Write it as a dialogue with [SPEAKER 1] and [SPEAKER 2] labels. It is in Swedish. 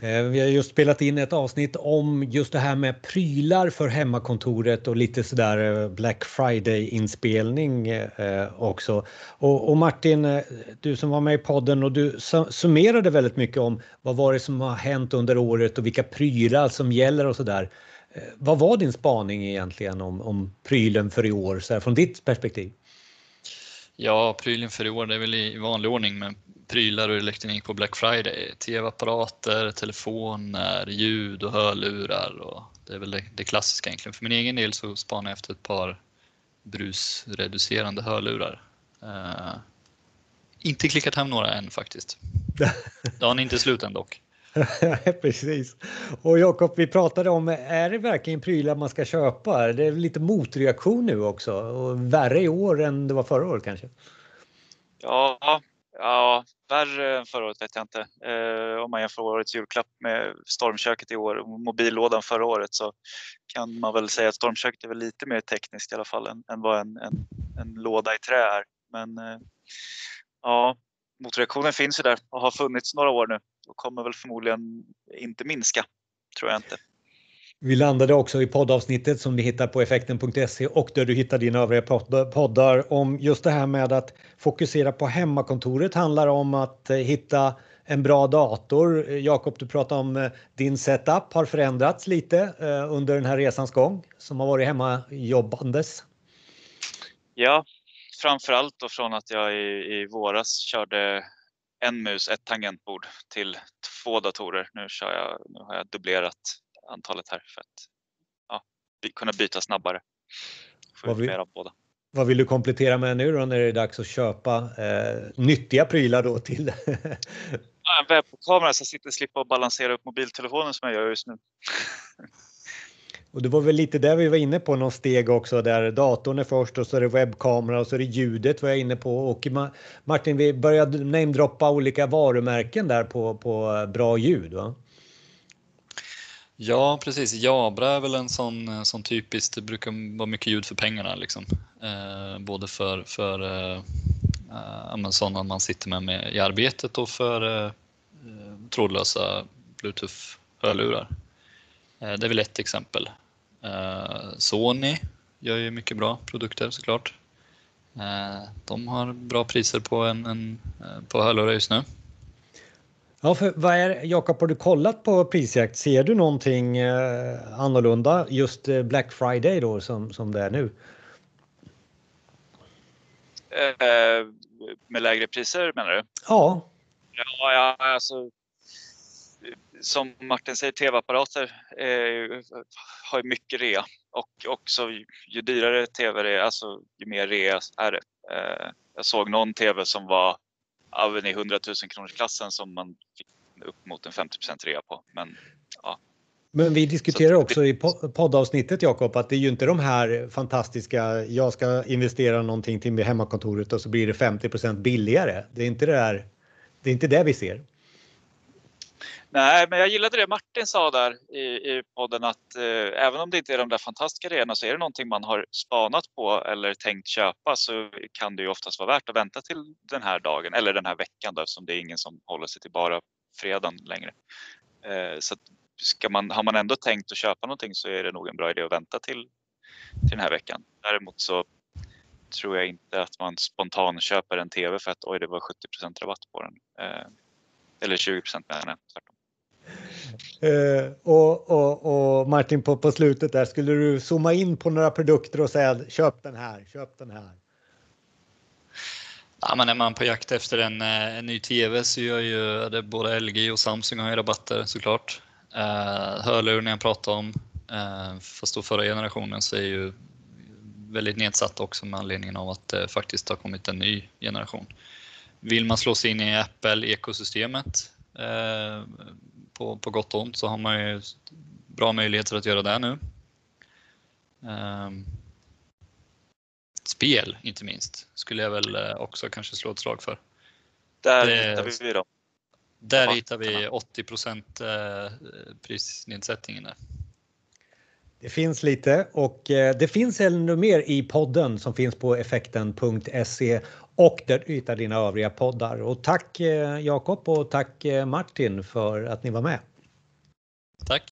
[SPEAKER 1] Eh, vi har just spelat in ett avsnitt om just det här med prylar för hemmakontoret och lite sådär eh, Black Friday-inspelning eh, också. Och, Martin, du som var med i podden och du summerade väldigt mycket om vad var det som har hänt under året och vilka prylar som gäller och sådär. Vad var din spaning egentligen om, om prylen för i år, så här, från ditt perspektiv?
[SPEAKER 2] Ja, prylen för i år det är väl i vanlig ordning med prylar och elektronik på Black Friday. TV-apparater, telefoner, ljud och hörlurar. Och det är väl det, det, klassiska egentligen. För min egen del så spanar jag efter ett par brusreducerande hörlurar. Uh, inte klickat hem några än faktiskt. Dagen är inte slut än dock.
[SPEAKER 1] Precis. Och Jakob, vi pratade om, är det verkligen prylar man ska köpa? Det är lite motreaktion nu också och värre i år än det var förra året kanske?
[SPEAKER 3] Ja, förra året vet jag inte. Eh, om man jämför årets julklapp med stormköket i år och mobillådan förra året så kan man väl säga att stormköket är väl lite mer tekniskt i alla fall än, än vad en, en, en låda i trä är. Men eh, ja, motreaktionen finns ju där och har funnits några år nu och kommer väl förmodligen inte minska, tror jag inte.
[SPEAKER 1] Vi landade också i poddavsnittet som du hittar på effekten.se och där du hittar dina övriga poddar om just det här med att fokusera på hemmakontoret handlar om att eh, hitta en bra dator. Eh, Jakob, du pratade om eh, din setup har förändrats lite under den här resans gång som har varit hemma jobbandes.
[SPEAKER 3] Ja, framförallt då från att jag i, i våras körde en mus, ett tangentbord till två datorer. Nu, kör jag, nu har jag dubblerat antalet här för att ja, kunna byta snabbare. Vad, vill, båda.
[SPEAKER 1] vad vill du komplettera med nu då när det är dags att köpa eh, nyttiga prylar då till?
[SPEAKER 3] en webbkamera så jag sitter slippa balansera upp mobiltelefonen som jag gör just nu.
[SPEAKER 1] Och det var väl lite där vi var inne på någon steg också där datorn är först och så är det webbkamera och så är det ljudet var jag inne på och Martin vi började namedroppa olika varumärken där på, på bra ljud va?
[SPEAKER 2] Ja precis, Jabra är väl en sån, eh, sån typiskt, det brukar vara mycket ljud för pengarna liksom. Eh, både för, för eh, eh sådana man sitter med, med i arbetet och för eh, eh, trådlösa bluetooth-hörlurar. Eh, det är väl ett exempel. Eh, Sony gör ju mycket bra produkter såklart. Eh, de har bra priser på, en, en på hörlurar just nu.
[SPEAKER 1] Ja, för vad är, Jakob, har du kollat på prisjakt? Ser du någonting eh, annorlunda just Black Friday då som, som det är nu?
[SPEAKER 3] Eh, med lägre priser menar du?
[SPEAKER 1] Ja.
[SPEAKER 3] Ja, ja alltså som Martin säger, tv-apparater eh, har mycket rea och också ju dyrare tv det är, alltså ju mer rea är det. Eh, jag såg någon tv som var även i 100 000 kronors klassen som man fick upp mot en 50 rea på. Men, ja.
[SPEAKER 1] Men vi diskuterar också i poddavsnittet Jakob att det är ju inte de här fantastiska, jag ska investera någonting till hemmakontoret och så blir det 50% billigare. Det är inte det där, det är inte det vi ser.
[SPEAKER 3] Nej, men jag gillade det Martin sa där i, i podden att eh, även om det inte är de där fantastiska grejerna så är det någonting man har spanat på eller tänkt köpa så kan det ju oftast vara värt att vänta till den här dagen eller den här veckan då, eftersom det är ingen som håller sig till bara fredagen längre. Eh, så ska man, har man ändå tänkt att köpa någonting så är det nog en bra idé att vänta till, till den här veckan. Däremot så tror jag inte att man spontant köper en TV för att oj, det var 70% rabatt på den. Eh, eller 20 menar jag.
[SPEAKER 1] Uh, och, och, och, Martin, på, på slutet där, skulle du zooma in på några produkter och säga köp den här, köp den här?
[SPEAKER 2] Ja, men är man på jakt efter en, eh, en ny TV så gör ju det både LG och Samsung har ju rabatter såklart. Uh, hörluren jag pratade om, uh, fast då förra generationen så är ju väldigt nedsatt också med anledning av att det faktiskt har kommit en ny generation. Vill man slå sig in i Apple-ekosystemet uh, på, på gott och ont så har man ju bra möjligheter att göra det nu. Um, spel inte minst skulle jag väl eh, också kanske slå ett slag för.
[SPEAKER 3] Där det, hittar vi dem.
[SPEAKER 2] Där hittar vi 80 eh, prisnedsättningen. Där.
[SPEAKER 1] Det finns lite och eh, det finns ännu mer i podden som finns på effekten.se och där du hittar dina övriga poddar. Och tack eh, Jakob och tack eh, Martin för att ni var med.
[SPEAKER 2] Tack!